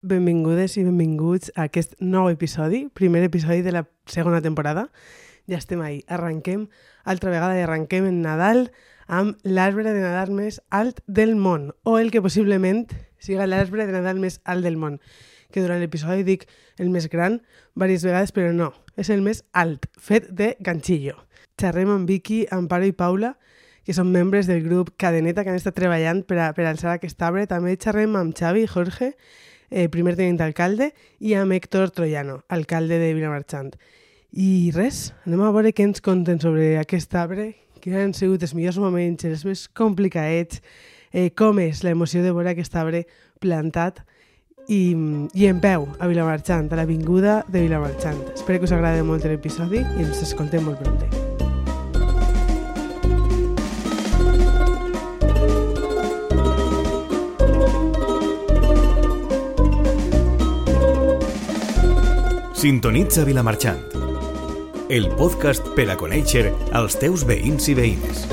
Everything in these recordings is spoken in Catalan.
Benvingudes i benvinguts a aquest nou episodi, primer episodi de la segona temporada. Ja estem ahí. Arrenquem altra vegada i arrenquem en Nadal amb l'arbre de Nadal més alt del món, o el que possiblement siga l'arbre de Nadal més alt del món, que durant l'episodi dic el més gran diverses vegades, però no, és el més alt, fet de ganxillo. Xerrem amb Vicky, Amparo i Paula, que són membres del grup Cadeneta, que han estat treballant per, a, per alçar aquest arbre. També xerrem amb Xavi i Jorge, eh, primer tenint alcalde, i amb Héctor Troyano, alcalde de Vilamarxant. I res, anem a veure què ens conten sobre aquest arbre, que han sigut els millors moments, els més complicats, eh, com és l'emoció de veure aquest arbre plantat i, i en peu a Vilamarxant, a l'avinguda de Vilamarxant. Espero que us agradi molt l'episodi i ens escoltem molt prompte. Sintonitza Vilamarxant, el podcast per a conèixer els teus veïns i veïnes.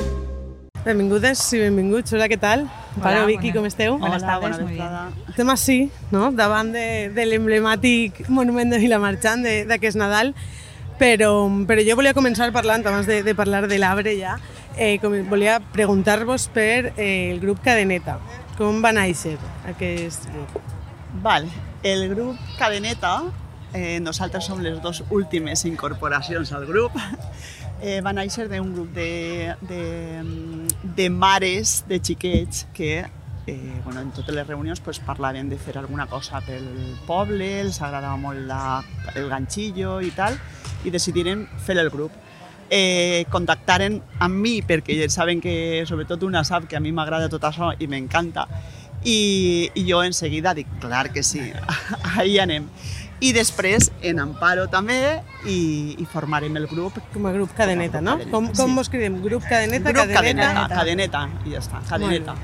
Benvingudes i benvinguts. Hola, què tal? Pare, Vicky, bona- com esteu? Hola, tardes, bona muy bien. vesprada. Estem així, no? davant de, de l'emblemàtic monument de Vilamarxant de- d'aquest Nadal, però, però jo volia començar parlant, abans de, de parlar de l'arbre ja, eh, com, volia preguntar-vos per eh, el grup Cadeneta. Com va néixer aquest grup? Val, el grup Cadeneta, eh, nosaltres som les dues últimes incorporacions al grup, eh, va néixer d'un grup de, de, de mares, de xiquets, que eh, bueno, en totes les reunions pues, parlaven de fer alguna cosa pel poble, els agradava molt la, el ganxillo i tal, i decidiren fer el grup. Eh, contactaren amb mi perquè saben que sobretot una sap que a mi m'agrada tot això i m'encanta i, i jo en seguida dic, clar que sí, ahí anem. I després en Amparo també i, i formarem el grup. Com a grup Cadeneta, no? Cadeneta, Com, com sí. vos cridem? Grup Cadeneta, grup Cadeneta? cadeneta, cadeneta, i ja està, cadeneta.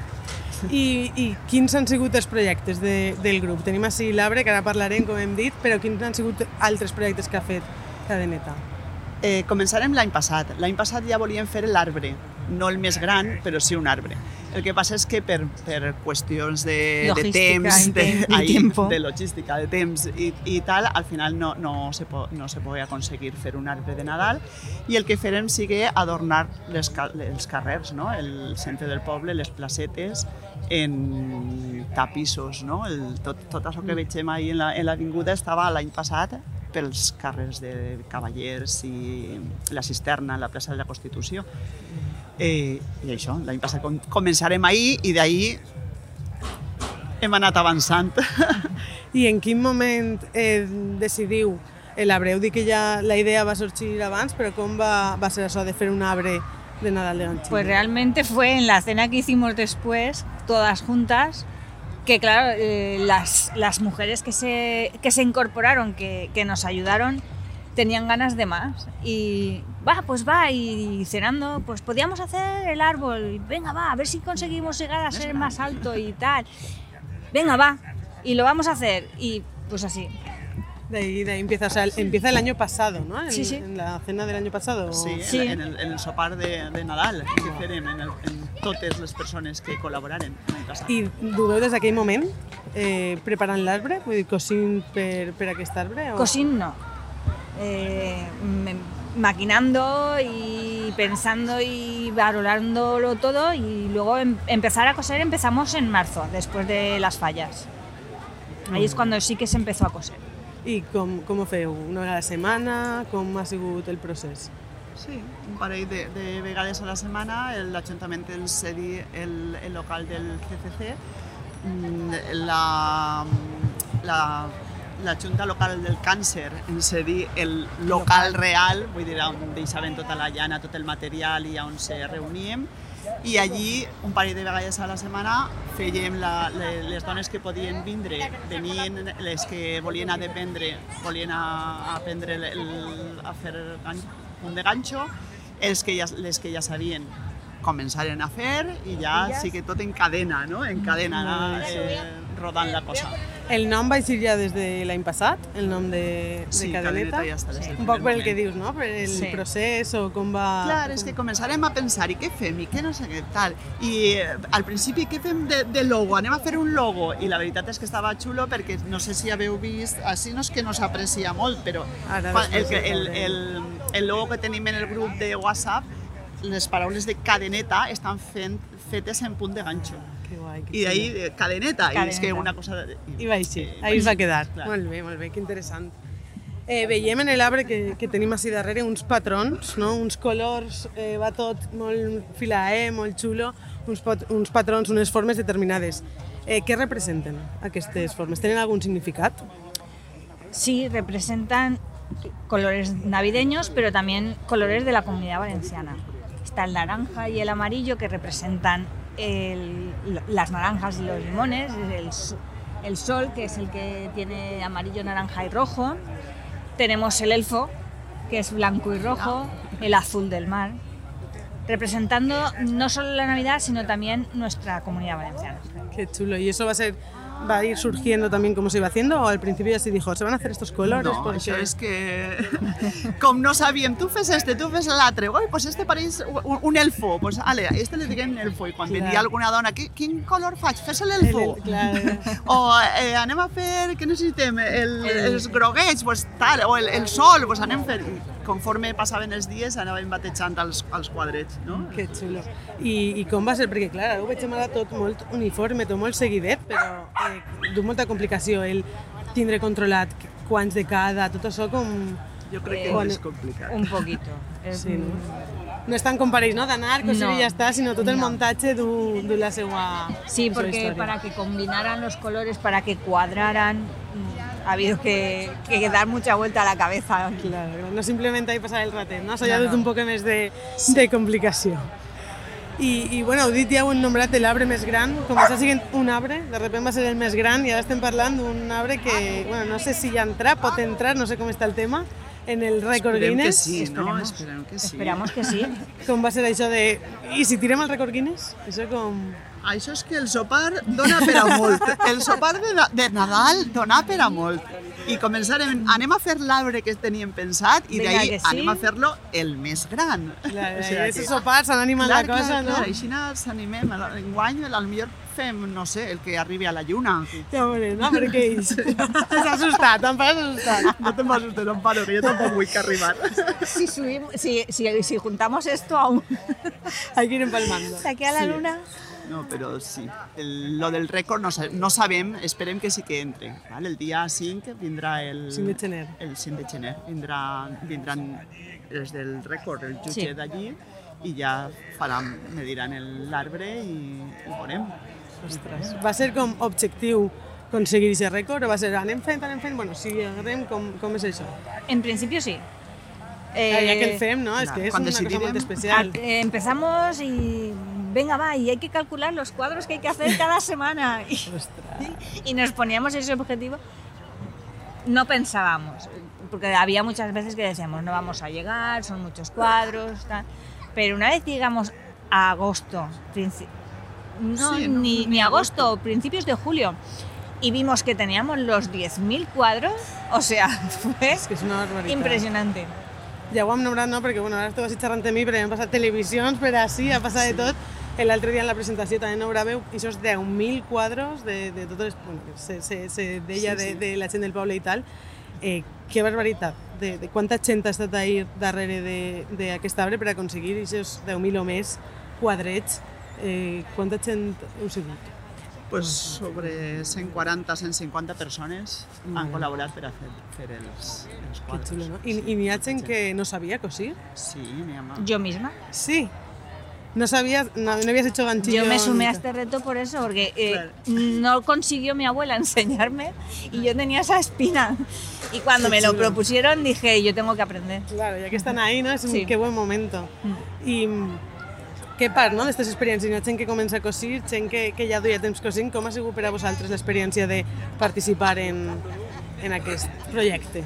I, I quins han sigut els projectes de, del grup? Tenim així l'arbre, que ara parlarem, com hem dit, però quins han sigut altres projectes que ha fet Cadeneta? Eh, començarem l'any passat. L'any passat ja volíem fer l'arbre, no el més gran, però sí un arbre. El que passa és que per, per qüestions de, de temps, de, de- ahí, tiempo. de logística, de temps i, i tal, al final no, no, se po, no se podia aconseguir fer un arbre de Nadal i el que farem sigui adornar les, els carrers, no? el centre del poble, les placetes, en tapissos. No? El, tot, tot això que veiem ahir en la- en l'avinguda estava l'any passat pels carrers de Cavallers i la cisterna, la plaça de la Constitució. Eh, I això, l'any passat com, començarem ahir i d'ahir hem anat avançant. I en quin moment eh, decidiu l'arbre? Heu dit que ja la idea va sorgir abans, però com va, va ser això de fer un arbre de Nadal de Ganchillo? Pues realmente fue en la cena que hicimos después, todas juntas, que claro, eh, las, las mujeres que se, que se incorporaron, que, que nos ayudaron, tenían ganas de más. Y va, pues va, y cenando, pues podíamos hacer el árbol, venga, va, a ver si conseguimos llegar a ser más alto y tal. Venga, va, y lo vamos a hacer. Y pues así. De ahí, de ahí empieza, o sea, empieza el año pasado, ¿no? En, Sí, sí. En la cena del año pasado. Sí, Sí. En, el, en el sopar de, de Nadal que farem en, el, en totes les persones que col·laboraren l'any passat. I dugueu des d'aquell moment eh, preparant l'arbre? Vull dir, cosint per, per aquest arbre? O... Cosín no. Eh, me- maquinando y pensando y valorándolo todo y luego em- empezar a coser empezamos en marzo, después de las fallas. Ahí es cuando sí que se empezó a coser. I com, com ho feu? Una vegada a la setmana? Com ha sigut el procés? Sí, un parell de, de vegades a la setmana l'Ajuntament ens cedi el, el local del CCC, mm, la, la, la Junta Local del Càncer ens cedi el local real, vull dir, on deixaven tota la llana, tot el material i on se reuníem, i allí un parell de vegades a la setmana fèiem la, le- les dones que podien vindre, venien les que volien a dependre, volien a, a aprendre el, a fer punt de ganxo, els que ja, les que ja sabien començaren a fer i ja sí que tot en cadena, no? En cadena, eh, rodant la cosa. El nom va eixir ja des de l'any passat, el nom de, de Sí, Cadeneta. Cadeneta ja està des del Un poc primer per el que dius, no? Per el Sí. procés o com va... Clar, és que començarem a pensar, i què fem, i què no sé què, tal. I eh, al principi, què fem de, de logo? Anem a fer un logo? I la veritat és que estava xulo perquè no sé si haveu vist, així no és que no s'aprecia molt, però Ara quan- el, el, el, el logo que tenim en el grup de WhatsApp, les paraules de cadeneta estan fent, fetes en punt de ganxo. Que guai, que I d'ahí, xulo. eh, cadeneta, i és que Cadeneta. una cosa... De, I va així, eh, ahí es va quedar. Clar. Molt bé, molt bé, que interessant. Eh, veiem en l'arbre que, que tenim així darrere uns patrons, no? uns colors, eh, va tot molt filaer, molt xulo, uns, pot, uns patrons, unes formes determinades. Eh, què representen aquestes formes? Tenen algun significat? Sí, representan colores navideños, pero también colores de la comunidad valenciana. Está el naranja y el amarillo que representan las naranjas y los limones, el, el sol que es el que tiene amarillo, naranja y rojo. Tenemos el elfo que es blanco y rojo, el azul del mar, representando no solo la Navidad sino también nuestra comunidad valenciana. Qué chulo. ¿Y eso va a ser, va a ir surgiendo también como se iba haciendo? ¿O al principio ya se dijo, se van a hacer estos colores? No, porque... això és que... Com no sabíem, tu fes este, tu fes l'altre, oi, pues este pareix un, un elfo, pues ale, a este li diguem elfo, i quan Clar. venia alguna dona, "Qui- quin color faig? Fes El- l'elfo. el- claro. O eh, anem a fer, què necessitem? El, El- els groguets, pues, tal, o el, el sol, pues anem fent... Conforme passaven els dies anàvem batejant els, els quadrets, no? Que xulo. I, I com va ser? Perquè, clar, ho veig ara tot molt uniforme, tot molt seguidet, però eh, du molta complicació el tindre controlat quants de cada, tot això com... Jo crec que Eh, és complicat. Un poquito. Es- Sí, no? No és tan com pareix, no? D'anar, cosir No. i ja està, sinó tot el No. muntatge du, du la seva, Sí, porque història. para que combinaran los colores, para que cuadraran, mm, ha habido que, que dar mucha vuelta a la cabeza. Claro, no simplement ahí passar el ratet, no? Tot no. un poc més de, de complicació. I, I, bueno, dit ja, heu nombrat l'arbre més gran, com està sent un arbre, de sobte va ser el més gran i ara estem parlant d'un arbre que, bueno, no sé si ja entra, pot entrar, no sé com està el tema, en el rècord Esperem que Guinness. sí, no? Esperem que sí. Esperamos que sí. Com va ser això de... I si tirem el rècord Guinness? Això com... Això és que el sopar dona per a molt. El sopar de, de Nadal dona per a molt. I començarem, anem a fer l'arbre que teníem pensat i d'ahir sí. anem a fer-lo el més gran. Clar, O o sigui sigui, que- sopar s'han animat la cosa, clar, no? clar, així ens animem. Enguany, potser fem, no sé, el que arribi a la lluna. Ja veurem, no? Per què ells? S'ha assustat, em fas assustat. No te m'assustes, Amparo, que jo tampoc vull que arribar. Si, subimos, si, si, si juntamos esto aún Hay que ir empalmando. de aquí a la Sí. luna, No, però sí. El, lo del rècord no, sa- no sabem, esperem que sí que entre. Val? El dia 5 vindrà el... 5 de gener. El 5 de gener. Vindrà, vindran els del rècord, el jutge Sí. d'allí, i ja faran, mediran el- l'arbre i, i veurem. Ostres. Va ser com objectiu aconseguir aquest rècord o va ser anem fent, anem fent? Bueno, si agarrem, com, com és això? en principio sí. Eh, ja que el fem, no? Clar, que és quan una cosa especial. a- eh, empezamos y venga va, y hay que calcular los cuadros que hay que hacer cada semana. Y, y nos poníamos ese objetivo. No pensábamos, porque había muchas veces que decíamos, no vamos a llegar, son muchos cuadros, tal. pero una vez llegamos a agosto, princi- no, Sí, no, ni, ni agosto, principios de julio, y vimos que teníamos los 10.000 cuadros, o sea, fue que impresionante. Ja ho hem nombrat, no? Perquè bueno, ara esteu així xerrant amb mi, però hem passat televisions per així, ha passat de tot. L'altre dia en la presentació també nombràveu aquests 10.000 quadros de, de totes les... Bueno, se, se, se deia Sí, sí. de, de la gent del poble i tal. Eh, que barbaritat. De, de quanta gent ha estat ahir darrere de- d'aquest arbre per aconseguir aquests 10.000 o més quadrets. Eh, quanta gent heu sigut? Pues sobre 140, 150 persones han Mm. col·laborat per a fer, fer els, els Que xulo, no? I, i n'hi ha gent que no sabia cosir? Sí, ha mà. Yo misma. Sí. No sabías, no, no habías hecho ganchillo. Yo me sumé a este reto por eso, porque eh, Claro. no consiguió mi abuela enseñarme y yo tenía esa espina. Y cuando me lo propusieron dije, yo tengo que aprender. Claro, ya que están ahí, ¿no? Es un Sí. qué buen momento. Mm. Què part, no?, d'aquestes experiències? Hi ha gent que comença a cosir, gent que, que ja duia temps cosint. Com ha sigut per a vosaltres l'experiència de participar en, en aquest projecte?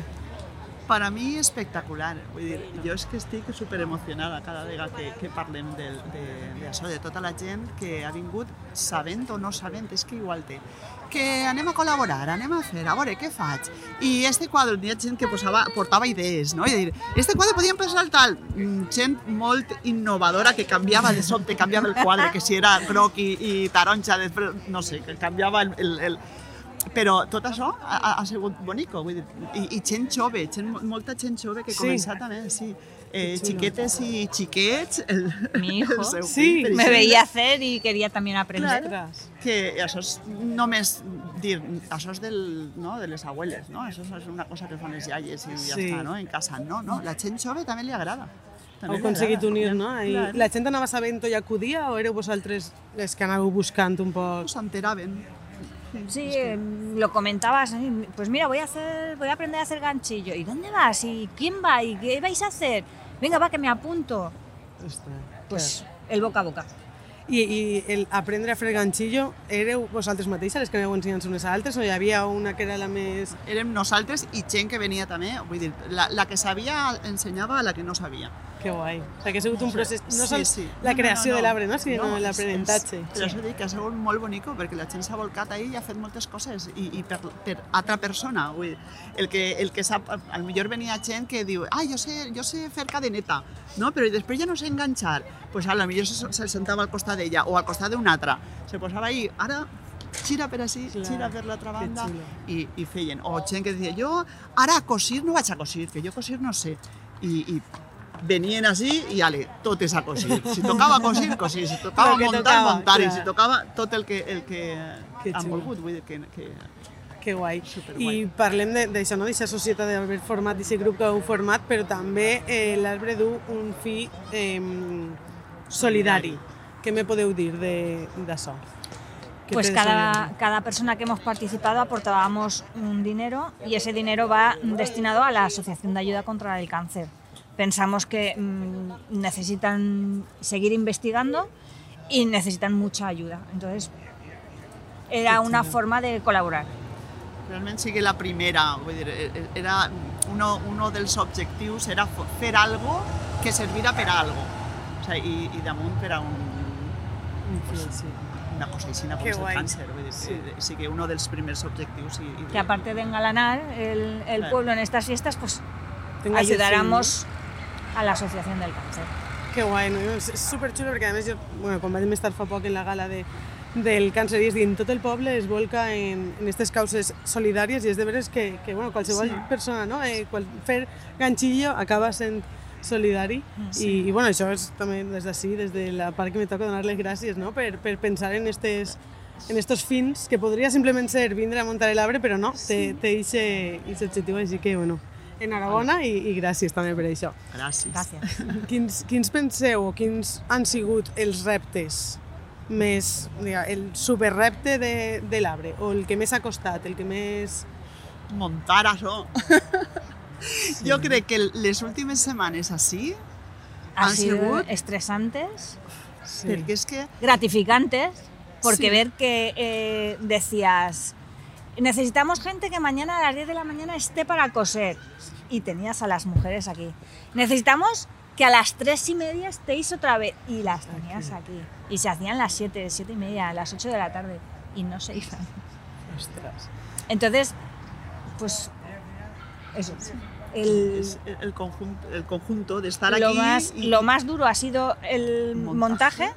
Per a mi espectacular. Vull dir, jo és que estic super emocionada cada vegada que, que parlem del, de, de això, de tota la gent que ha vingut sabent o no sabent, és que igual té. Que anem a col·laborar, anem a fer, a veure què faig. I este quadre, hi ha gent que posava, portava idees, no? I dir, este quadre podíem pensar el tal. Mm, Gent molt innovadora que canviava de sobte, canviava el quadre, que si era groc i, i taronja, després, no sé, que canviava el, el, el però tot això ha, ha sigut bonico, vull dir, i, i gent jove, gent, molta gent jove que Sí. comença també, sí, eh, xulo. xiquetes i xiquets, el, Mi hijo. el Sí, Me veía hacer y quería también aprender. Claro. que això és només dir, això és del, no, de les abueles, no? Això és una cosa que fan les iaies i ja Sí. està, no? En casa, no, no, la gent jove també li agrada. També Heu aconseguit unir, no? I Clar. la gent anava sabent i acudia o éreu vosaltres les que anàveu buscant un poc? S'enteraven. Sí, eh, lo comentabas, eh, pues mira, voy a hacer, voy a aprender a hacer ganchillo. ¿Y dónde vas? ¿Y quién va? ¿Y qué vais a hacer? Venga, va, que me apunto. Pues el boca a boca. I, I el aprendre a fer ganxillo, éreu vosaltres mateixes les que aneu ensenyant unes a altres o hi havia una que era la més... Érem nosaltres i gent que venia també, vull dir, la, la que sabia ensenyava a la que no sabia. Que guai. O sigui, que ha sigut un procés, no Sí, sols sí. la No, no, creació no, de no. l'arbre, no? sinó No, l'aprenentatge. Per això dic que ha sigut molt bonico, perquè la gent s'ha volcat ahí i ha fet moltes coses, i, i per, per altra persona. Vull el que, el que sap, al millor venia gent que diu, ah, jo sé, jo sé fer cadeneta, no? però després ja no sé enganxar. Pues a lo millor se, se sentava al costat d'ella o al costat d'una altra. Se posava ahí, ara gira per així, Clar, gira per l'altra banda i, i feien. O gent que deia, jo ara a cosir no vaig a cosir, que jo cosir no sé. I, i venien així i ale, tot és a cosir. Si tocava cosir, cosir. Si tocava que muntar, tocava, muntar. I clar. si tocava tot el que, el que Que han volgut. Vull dir que, que Que guai. Superguai. I parlem de- d'això, no? d'aquesta societat d'haver format, d'aquest grup que heu format, però també eh, l'arbre du un fi eh, solidari. Què me podeu dir de- d'això? Pues cada, cada persona que hemos participado aportábamos un dinero y ese dinero va destinado a la Asociación de Ayuda contra el Cáncer. Pensamos que mm, necesitan seguir investigando y necesitan mucha ayuda. Entonces, era una forma de colaborar. realment sigui la primera. Vull dir, era uno, uno dels objectius era fer algo que servira per a algo. O sigui, i, i damunt per a un, Sí, sí. una cosa així, com és el càncer. Vull dir, Sí. sí. sigui uno dels primers objectius. I, i Que aparte de engalanar el, el Claro. pueblo en estas fiestas, pues Tenga ese fin, ayudáramos a la Asociación del Cáncer. Que guai, no? és, és superxulo perquè a més jo, bueno, quan vaig estar fa poc en la gala de, del càncer i és dient, tot el poble es volca en, en aquestes causes solidàries i és de veres que, que bueno, qualsevol Sí. persona, no? Eh, qual, fer ganxillo acaba sent solidari Mm, i, i bueno, això és també des d'ací, des de la part que me toca donar les gràcies no? per, per pensar en estes en estos fins que podria simplement ser vindre a muntar l'arbre, però no, té, té ixe, ixe objectiu, així que, bueno, enhorabona i, i gràcies també per això. Gràcies. Gracias. Quins, quins penseu o quins han sigut els reptes més, diga, el superrepte de, de l'arbre o el que més ha costat, el que més... Muntar això. Jo crec que les últimes setmanes així, Ha Han sido sigut- estresantes, Sí. perquè és que gratificantes, porque Sí. ver que eh, decías, necesitamos gente que mañana a las 10 de la mañana esté para coser. Y tenías a las mujeres aquí. Necesitamos que a las 3 y media estéis otra vez. Y las tenías aquí. Y se hacían las 7, 7 y media, las 8 de la tarde. Y no se iban. Ostres. Entonces, pues, eso. El, el conjunto, el conjunto de estar lo, aquí más, i lo más duro ha sido el Montaje. montaje.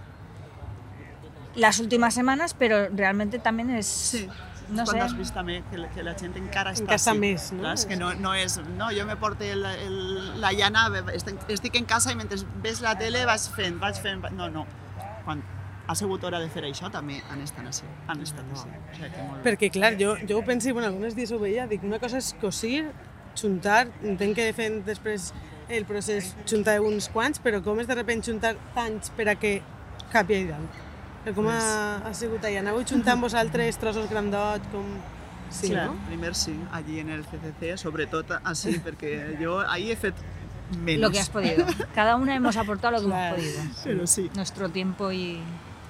las últimas semanas, pero realmente también es, Sí. No quan sé, has vist també que, que la gent encara està casa així. més, no? Clar, és que no, no és, no, jo me porte el, el, la llana, estic, en casa i mentre ves la tele vaig fent, vaig fent, no, no. Quan ha sigut hora de fer això també han estat així, han estat així. O sigui que molt. Perquè, clar, jo, jo ho penso, i bueno, alguns dies ho veia, dic, una cosa és cosir, juntar, entenc que fent després el procés juntar uns quants, però com és de repente juntar tants per a que capi allà dalt? Com ha, ha sigut allà? Anàveu juntant vosaltres trossos grandot, com... Sí, Clar, no? Primer sí, allí en el CCC, sobretot així, perquè jo ahí he fet menys. lo que has podido. Cada una hemos aportado lo que Claro. hemos podido. Però sí. Nuestro tiempo y,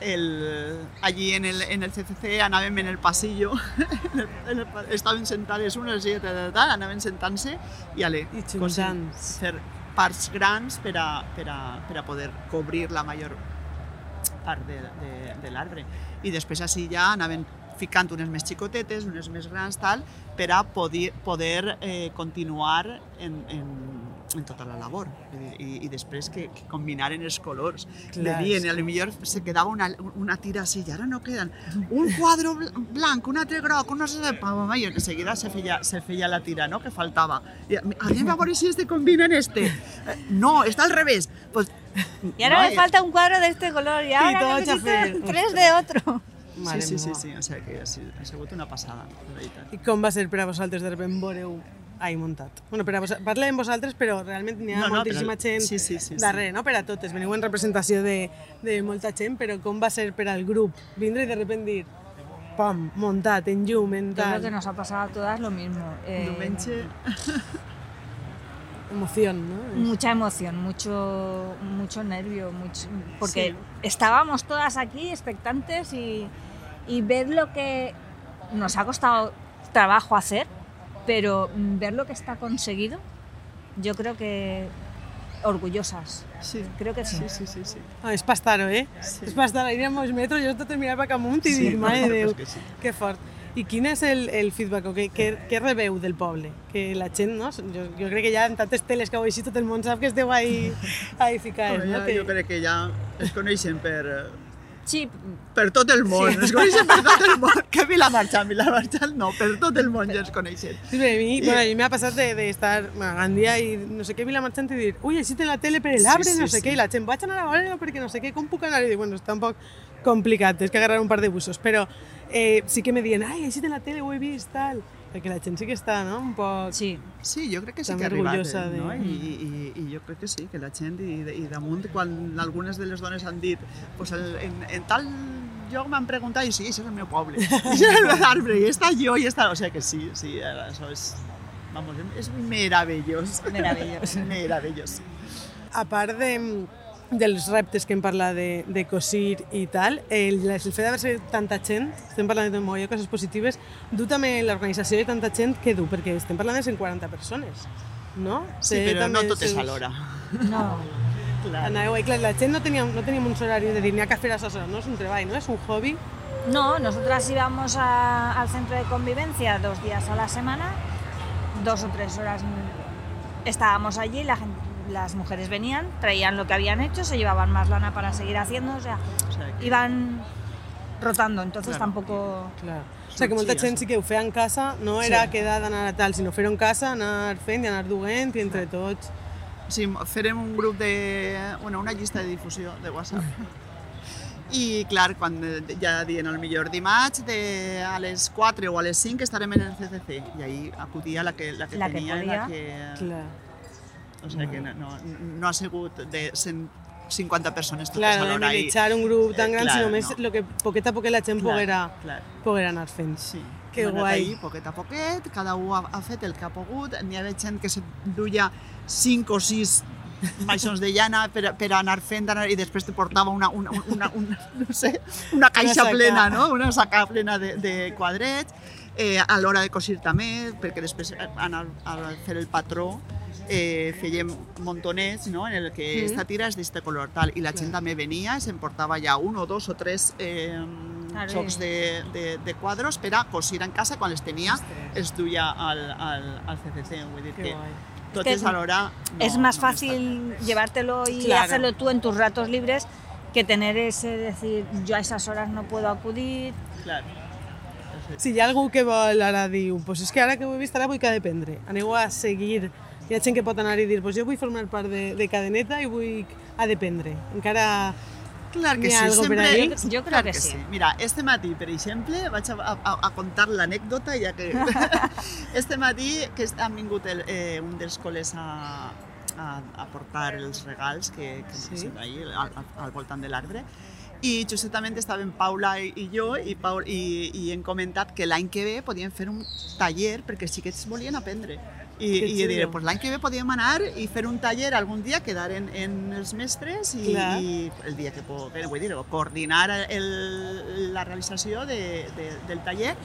el, allí en el, en el CCC anàvem en el passillo, en el, en el, pa- estaven sentades unes i tal, tal, anaven sentant-se i ale, I cosint, juntant-se. fer parts grans per a, per a, per a poder cobrir la major part de, de, de l'arbre. I després així ja anaven ficant unes més xicotetes, unes més grans, tal, per a poder, poder eh, continuar en, en, en tota la labor. I, I després que, que combinaren els colors. Clar, de sí. a lo millor se quedava una, una tira així, i ara no queden un quadre bl- blanc, un altre groc, un no sé què, i de seguida se feia, se feia la tira, no?, que faltava. I, anem a veure si este combina en este. Eh, No, está al revés. Pues, Y ahora no, me falta un cuadro de este color y ahora todo necesito chafé. tres de otro. Mare sí, sí, sí, sí, o sigui que ha sigut, ha sigut una passada, de veritat. I com va ser per a vosaltres de repente veureu ai, muntat? Bueno, per a vos, parlem vosaltres, però realment n'hi ha No, no, moltíssima però- gent sí, sí, sí, sí. darrere, no? Per a totes. Veniu en representació de, de molta gent, però com va ser per al grup vindre i de repente dir pam, muntat, en llum, en Yo creo tal, que nos ha pasado a todas lo mismo. Eh, Diumenge, emoción, ¿no? Mucha emoción, mucho, mucho nervio, mucho, porque Sí. estábamos todas aquí expectantes y, y ver lo que nos ha costado trabajo hacer, pero ver lo que está conseguido, yo creo que orgullosas. sí. Creo que sí. Sí, sí, sí, sí. Ah, és eh? Sí. És pastar, aniré a molts metres, jo tot mirar cap amunt i Sí, dir, no, mare no, de Déu, és que sí. que fort. I quin és el, el feedback o què, què, què rebeu del poble? Que la gent, no? Jo, jo crec que ja en tantes teles que heu així tot el món sap que esteu ahí, ahí Bueno, no? Que... jo crec que ja es coneixen per, eh, Sí, per tot el món, es coneixen per tot el món, que Vilamarxant, Vilamarxant no, per tot el món ja es coneixen. Sí, bé, a mi, bueno, a mi m'ha passat d'estar de, estar a Gandia i no sé què, Vilamarxant i dir ui, així té la tele per Sí, l'arbre, sí, no sé sí. què, i la gent vaig anar a veure perquè no sé què, com puc anar? I dic, bueno, està un poc complicat, és que agarrar un par de busos, però eh, sí que me diuen, ai, així té la tele, ho he vist, tal, perquè la gent sí que està, no?, un poc... sí. Sí, jo crec que sí que ha arribat, orgullosa eh, no? de- I, i, i jo crec que sí, que la gent, i, i damunt, quan algunes de les dones han dit pues el, en, en tal lloc m'han preguntat, i sí, això és el meu poble, això és l'arbre, i està jo, i està... O sigui que sí, sí, això és... Vamos, és meravellós. Meravellós. meravellós. A part de, dels reptes que hem parlat de, de cosir i tal, el, el fet d'haver-se tanta gent, estem parlant de molt de coses positives, du també l'organització de tanta gent que du, perquè estem parlant de 140 persones, no? Sí, Té però també no els totes seus- alhora. No. Clar. Anàveu, i clar, la gent no teníem, no teníem un horari de dir n'hi ha que fer això, no és un treball, no és un hobby. No, nosotras íbamos a- al centro de convivencia dos días a la semana, dos o tres horas estábamos allí, la gen- las mujeres venían, traían lo que habían hecho, se llevaban más lana para seguir haciendo, o sea, O que... iban rotando, entonces Claro. tampoco... Clar. O sigui que molta gent sí que ho feia en casa, no era Sí. quedar d'anar a tal, sinó fer-ho en casa, anar fent i anar duent i entre tots. Sí, farem un grup de... Bueno, una llista de difusió de WhatsApp. I, clar, quan ja dient el millor dimarts de, a les 4 o a les 5 estarem en el CCC i ahí acudia la que, la que La que tenia la podia. que... Clar. O sigui que no, no, no ha sigut de 150 persones totes Clar, no alhora. i- echar un grup tan Eh, gran, clar, sinó més no. lo que poquet a poquet la gent Clar, poguera, clar. poguera anar fent. Sí, Que hem guai. Ahí, poquet a poquet, cada un ha, ha fet el que ha pogut. N'hi havia gent que se duia 5 o 6 baixons de llana per, per anar fent anar, i després te portava una, una, una, una, no sé, una caixa saca. plena, no? una saca plena de, de quadrets. Eh, a l'hora de cosir també, perquè després anar a fer el patró eh, fèiem montonets no? en el que Mm. esta tira és d'este color tal, i la gent també venia i s'emportava ja un o dos o tres eh, Claro. xocs de, de, de quadros per a cosir en casa quan les tenia Ostres. els duia al, al, al CCC, vull dir Que que guai. totes que alhora... No, es más no fácil llevártelo y Claro. hacerlo tú en tus ratos libres que tener ese decir yo a esas horas no puedo acudir. està- Clar. Si hi ha algú que vol ara diu, pues és que ara que ho he vist ara vull que ha d'aprendre. Aneu a seguir. Hi ha gent que pot anar i dir, pues jo vull formar part de, de cadeneta i vull ha d'aprendre. Encara Clar que ha sí, sempre... Jo- jo crec clar que sí. Mira, este matí, per exemple, vaig a, a, a contar l'anècdota, ja que... este matí que han vingut el, eh, un dels col·les a, a, a portar els regals que, que Sí. sí. ahí, al, al, al voltant de l'arbre, i justament estaven Paula i, i jo i, Paul, i, i hem comentat que l'any que ve podíem fer un taller perquè els xiquets volien aprendre I, i diré, xulo. pues l'any que ve podíem anar i fer un taller algun dia, quedar en, en els mestres i, Clar. i el dia que puguem, vull dir, coordinar el, la realització de, de, del taller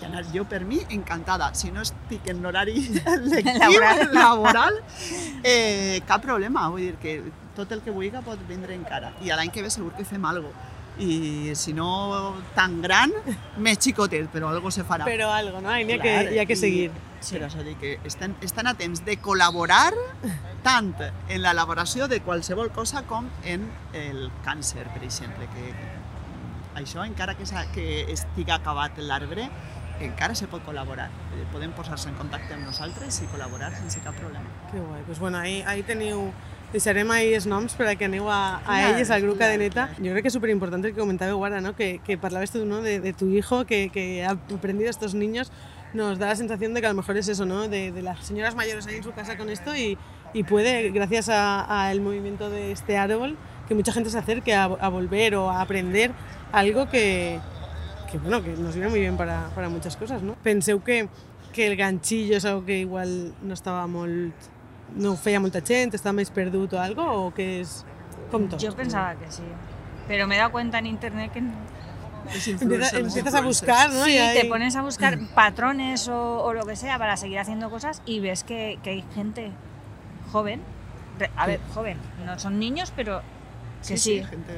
i anar jo per mi encantada. Si no estic en l'horari lectiu, Laboral. laboral, eh, cap problema. Vull dir que tot el que vulgui pot vindre encara. I a l'any que ve segur que fem alguna cosa. I si no tan gran, més xicotet, però algo se farà. Però algo, no? Hi ha, Clar, que, hi ha que seguir. Sí. Per això dic que estan, estan a temps de col·laborar tant en l'elaboració de qualsevol cosa com en el càncer, per exemple, que això, encara que, que estigui acabat l'arbre, encara se pot col·laborar. Eh, Podem posar-se en contacte amb nosaltres i col·laborar sense cap problema. Que guai. Pues bueno, ahí, ahí teniu... Deixarem ahí els noms per a que aneu a, a elles, al grup Cadeneta. Yo creo que es súper importante el que comentaba ahora, ¿no? Que, que parlabas tú, ¿no? De, de tu hijo que, que ha aprendido a estos niños. Nos da la sensación de que a lo mejor es eso, ¿no? De, las señoras mayores ahí en su casa con esto y, puede, gracias al movimiento de este árbol, que mucha gente se acerque a, volver o a aprender algo que, bueno, que nos viene muy bien para, muchas cosas, no? Penseu que, que el ganchillo és algo que igual no estava molt... no ho feia molta gent, estava més perdut o algo, o que és com tot? Yo pensaba que sí. Pero me he dado cuenta en internet que. Els Empieza- influencers, empiezas a buscar, ¿no? Sí, Y ahí- te pones a buscar patrones o, o lo que sea para seguir haciendo cosas y ves que, que hay gente joven, a ver, joven, no son niños, pero que sí. gente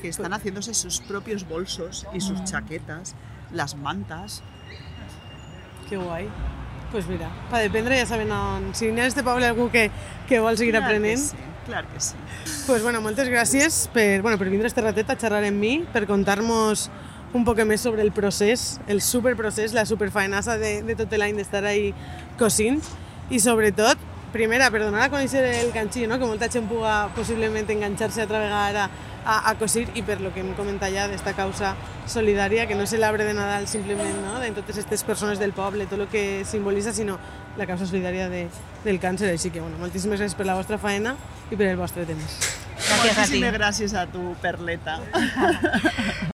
que están haciéndose sus propios bolsos y sus chaquetas, las mantas. Que guai. pues mira, per dependre ja saben on... Si n'hi ha este poble algú que, que vol seguir Clar que aprenent, sí, clar que sí. pues bueno, moltes gràcies per, bueno, per vindre este ratet a xerrar amb mi, per contar-nos un poc més sobre el procés, el superprocés, la superfaenassa de, de tot l'any d'estar ahí cosint i sobretot, primera, per donar a conèixer el ganxillo, no? que molta gent puga possiblement enganxar-se altra vegada a, a cosir i per lo que hem comentat ja d'esta causa solidària, que no és l'arbre de Nadal simplement no? de totes aquestes persones del poble, tot el que simbolitza, sinó la causa solidària de, del càncer. Així que, bueno, moltíssimes gràcies per la vostra faena i per el vostre temps. Gràcies a ti. Moltíssimes gràcies a tu, Perleta.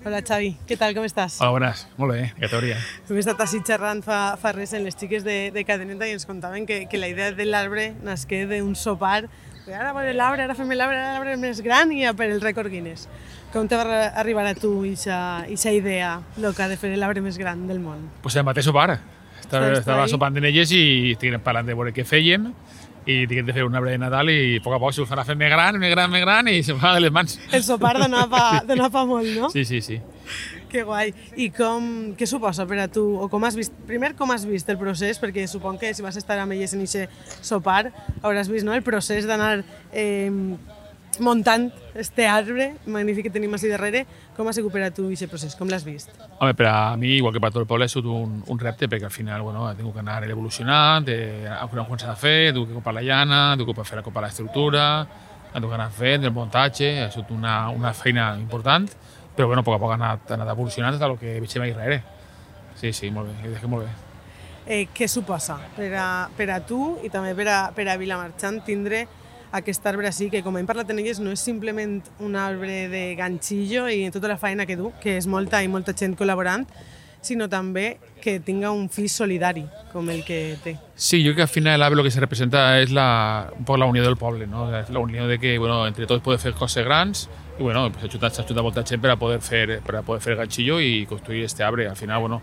Hola Xavi, què tal, com estàs? Hola, bones. Molt bé, categoria. Hem estat així xerrant fa, fa res en les xiques de, de Cadeneta i ens contaven que, que la idea de l'arbre nasqué d'un sopar de ara veure l'arbre, ara fem l'arbre, ara l'arbre més gran i a per el rècord Guinness. Com te va arri- arribar a tu aquesta idea loca de fer l'arbre més gran del món? Pues el mateix sopar. Estava, estava sopant en elles i estiguem parlant de veure què fèiem i tinguem de fer un arbre de Nadal i a poc a poc se'l farà fer més gran, més gran, més gran i se fa de les mans. El sopar donava donava molt, no? Sí, sí, sí. Que guai. I com, què suposa per a tu, o com has vist, primer com has vist el procés, perquè supon que si vas estar amb elles en aquest sopar, hauràs vist no? el procés d'anar eh, muntant este arbre magnífic que tenim així darrere, com ha sigut per a tu aquest procés, com l'has vist? Home, per a mi, igual que per a tot el poble, ha sigut un, un repte perquè al final bueno, he tingut que anar evolucionant, eh, a veure com s'ha de fer, he tingut que comprar la llana, he tingut que fer la comprar l'estructura, he tingut que anar fent el muntatge, ha sigut una, una feina important, però bueno, a poc a poc ha anat, ha anat evolucionant tot el que veiem ahí darrere. Sí, sí, molt bé, dit que molt bé. Eh, què suposa per a, per a tu i també per a, per a Vilamarxant tindre aquest arbre així, que com hem parlat en elles no és simplement un arbre de ganxillo i tota la feina que du, que és molta i molta gent col·laborant, sinó també que tinga un fi solidari com el que té. Sí, yo creo que al final el AVE lo que se representa es la, un poco la unión del pueblo, ¿no? La unión de que, bueno, entre todos puede hacer cosas grandes y, bueno, pues ajuda, ajuda molta gent para poder fer, para poder fer el ganchillo y construir este arbre. Al final, bueno,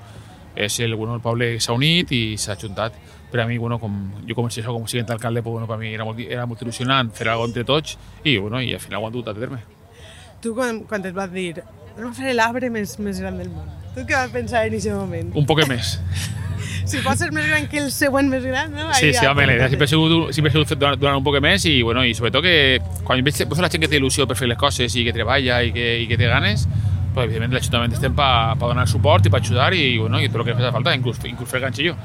és el, bueno, el poble s'ha unit i s'ha ajuntat. Per a mi, bueno, com, jo comencé això com a siguiente alcalde, pues, bueno, per mi era molt, era molt il·lusionant fer alguna entre tots i, bueno, i al final ho han dut a terme. Tu, quan, quan et vas dir a fer l'arbre més, més gran del món, tu què vas pensar en aquest moment? Un poc més. Si pot ser més gran que el següent més gran, no? Sí, Ahí sí, home, la idea sempre ha sigut, sempre ha sigut donar un poc més i, bueno, i sobretot que quan veig, veig la gent que té il·lusió per fer les coses i que treballa i que, i que té ganes, pues, evidentment l'Ajuntament estem per pa, pa donar suport i per ajudar i, bueno, i tot el que faci falta, inclús, inclús fer ganxillo.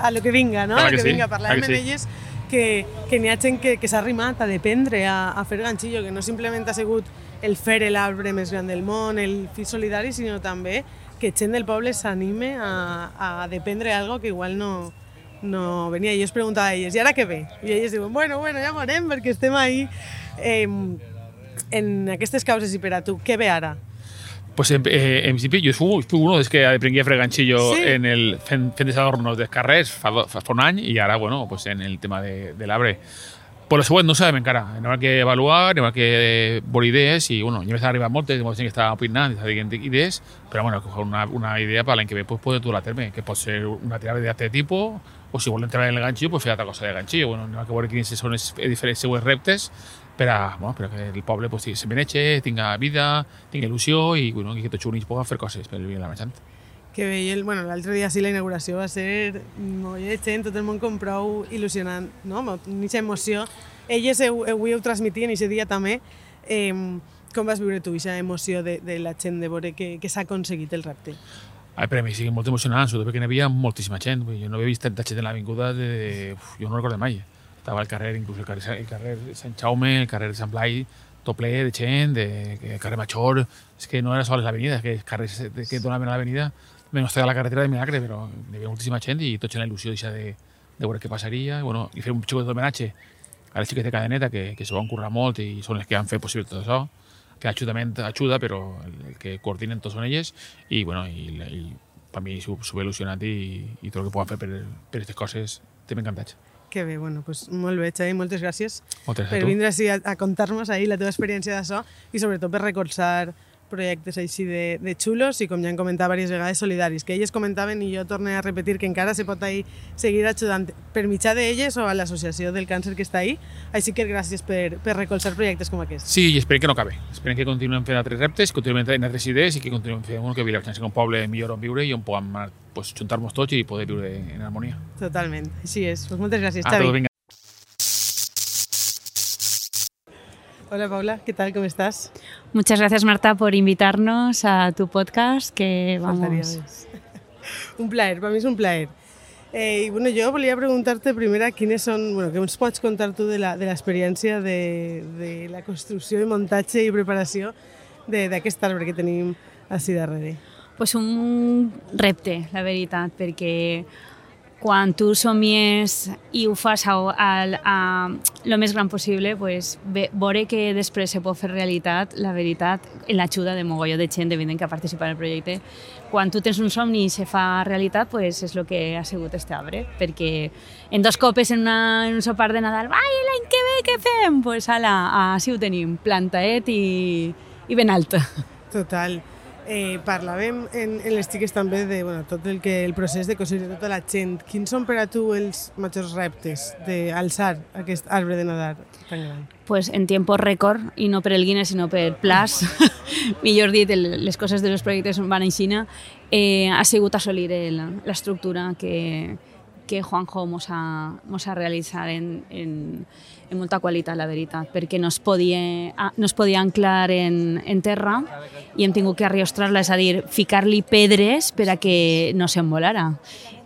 a lo que vinga, no? Clar a lo que que sí, vinga, que amb sí. elles que, que n'hi ha gent que, que s'ha arrimat a dependre a, a fer ganxillo, que no simplement ha sigut el fer l'arbre més gran del món, el fi solidari, sinó també que gent del poble s'anime a, a dependre algo que igual no, no venia. I jo es preguntava a elles, i ara què ve? I elles diuen, bueno, bueno, ja veurem, perquè estem ahí eh, en aquestes causes i per a tu, què ve ara? Pues en, eh, en principi jo fui, fui uno des que aprengué a fer ganxillo Sí. en el fent, fent dels adornos dels carrers fa, do- fa, fa un any i ara, bueno, pues en el tema de, de l'arbre. Per lo següent no sabem encara. Anem a que avaluar, anem a que veure idees i, bueno, ja m'estan arribant moltes, molta gent que està opinant, està dient idees, però, bueno, una, una idea per l'any que ve pues, poder dur a terme, que pot ser una tirada d'altre tipus, o si volem treballar en el ganxillo, pues fer altra cosa de ganxillo. Bueno, anem a veure quins són els diferents següents reptes per a, bueno, per a que el poble pues, se beneche, tinga vida, tinga il·lusió i, bueno, que tots units puguen fer coses pel bé de la merchant. Que i el, bueno, l'altre dia sí la inauguració va ser molt de gent, tot el món com prou il·lusionant, no? Amb emoció. Elles ho, ho, transmitien aquest dia també. Eh, com vas viure tu aquesta emoció de, de la gent de veure que, que s'ha aconseguit el repte? Ai, per a mi sí, molt emocionant, sobretot perquè n'hi havia moltíssima gent. Jo no havia vist tanta gent en l'avinguda de... Uf, jo no recordo mai. Estava al carrer, inclús el carrer, el carrer Sant Jaume, el carrer de Sant Blai, tot ple de gent, de, de carrer Major... És que no era sols l'avenida, és que els carrers que donaven a l'avenida menys estava la carretera de Milagre, però hi havia moltíssima gent i tots en la il·lusió de, de veure què passaria. I, bueno, i fer un xicot d'homenatge a les xiques de cadeneta, que, que s'ho van currar molt i són les que han fet possible tot això que ajudament ajuda, però el, el que coordinen tots són elles i, bueno, i, i per mi s'ho il·lusionat i, i tot el que puguem fer per, per aquestes coses estem encantats. Que bé, bueno, pues molt bé, Xavi, moltes gràcies Moltes per a vindre així a, a contar-nos ahí la teva experiència d'això i sobretot per recolzar projectes així de, de xulos i com ja hem comentat diverses vegades solidaris, que elles comentaven i jo torne a repetir que encara se pot ahí seguir ajudant per mitjà d'elles o a l'associació del càncer que està ahí, així que gràcies per, per recolzar projectes com aquest. Sí, i esperem que no acabe. Esperem que continuem fent altres reptes, continuem fent altres idees i que continuem fent bueno, que Vilamarxant sigui un poble millor on viure i on puguem pues, juntar-nos tots i poder viure en harmonia. Totalment, així és. Pues moltes gràcies, Xavi. vinga. Hola, Paula, ¿qué tal? ¿Cómo estás? Muchas gracias Marta por invitarnos a tu podcast que vamos un plaer, per mi és un plaer. Eh, i bueno, jo volia preguntar-te primera quines són, bueno, què ens pots contar tu de la- de l'experiència de, de la construcció i muntatge i preparació de- d'aquest arbre que tenim així darrere. pues un repte, la veritat, perquè quan tu somies i ho fas a, a, a lo més gran possible, pues, ve, veure que després se pot fer realitat, la veritat, en l'ajuda de mogolló de gent, evident, que ha participat en el projecte, quan tu tens un somni i se fa realitat, pues, és el que ha sigut este arbre, perquè en dos copes en, una, en un sopar de Nadal, ai, l'any que ve què fem? Pues ala, així ho tenim, plantaet i, i ben alta. Total. Eh, parlàvem en, en les xiques també de bueno, tot el que el procés de de tota la gent. Quins són per a tu els majors reptes d'alçar aquest arbre de Nadal tan gran? pues en tiempo récord y no per el Guinness sino per Plus millor dit el, les coses de los projectes van en Xina eh, ha sigut assolir l'estructura que, que Juanjo mos ha, mos ha realitzat en, en, en molta qualitat, la veritat, perquè no es podia, no es podia anclar en, en terra i hem tingut que arroostrar-la, és a dir, ficar-li pedres per a que no s'envolara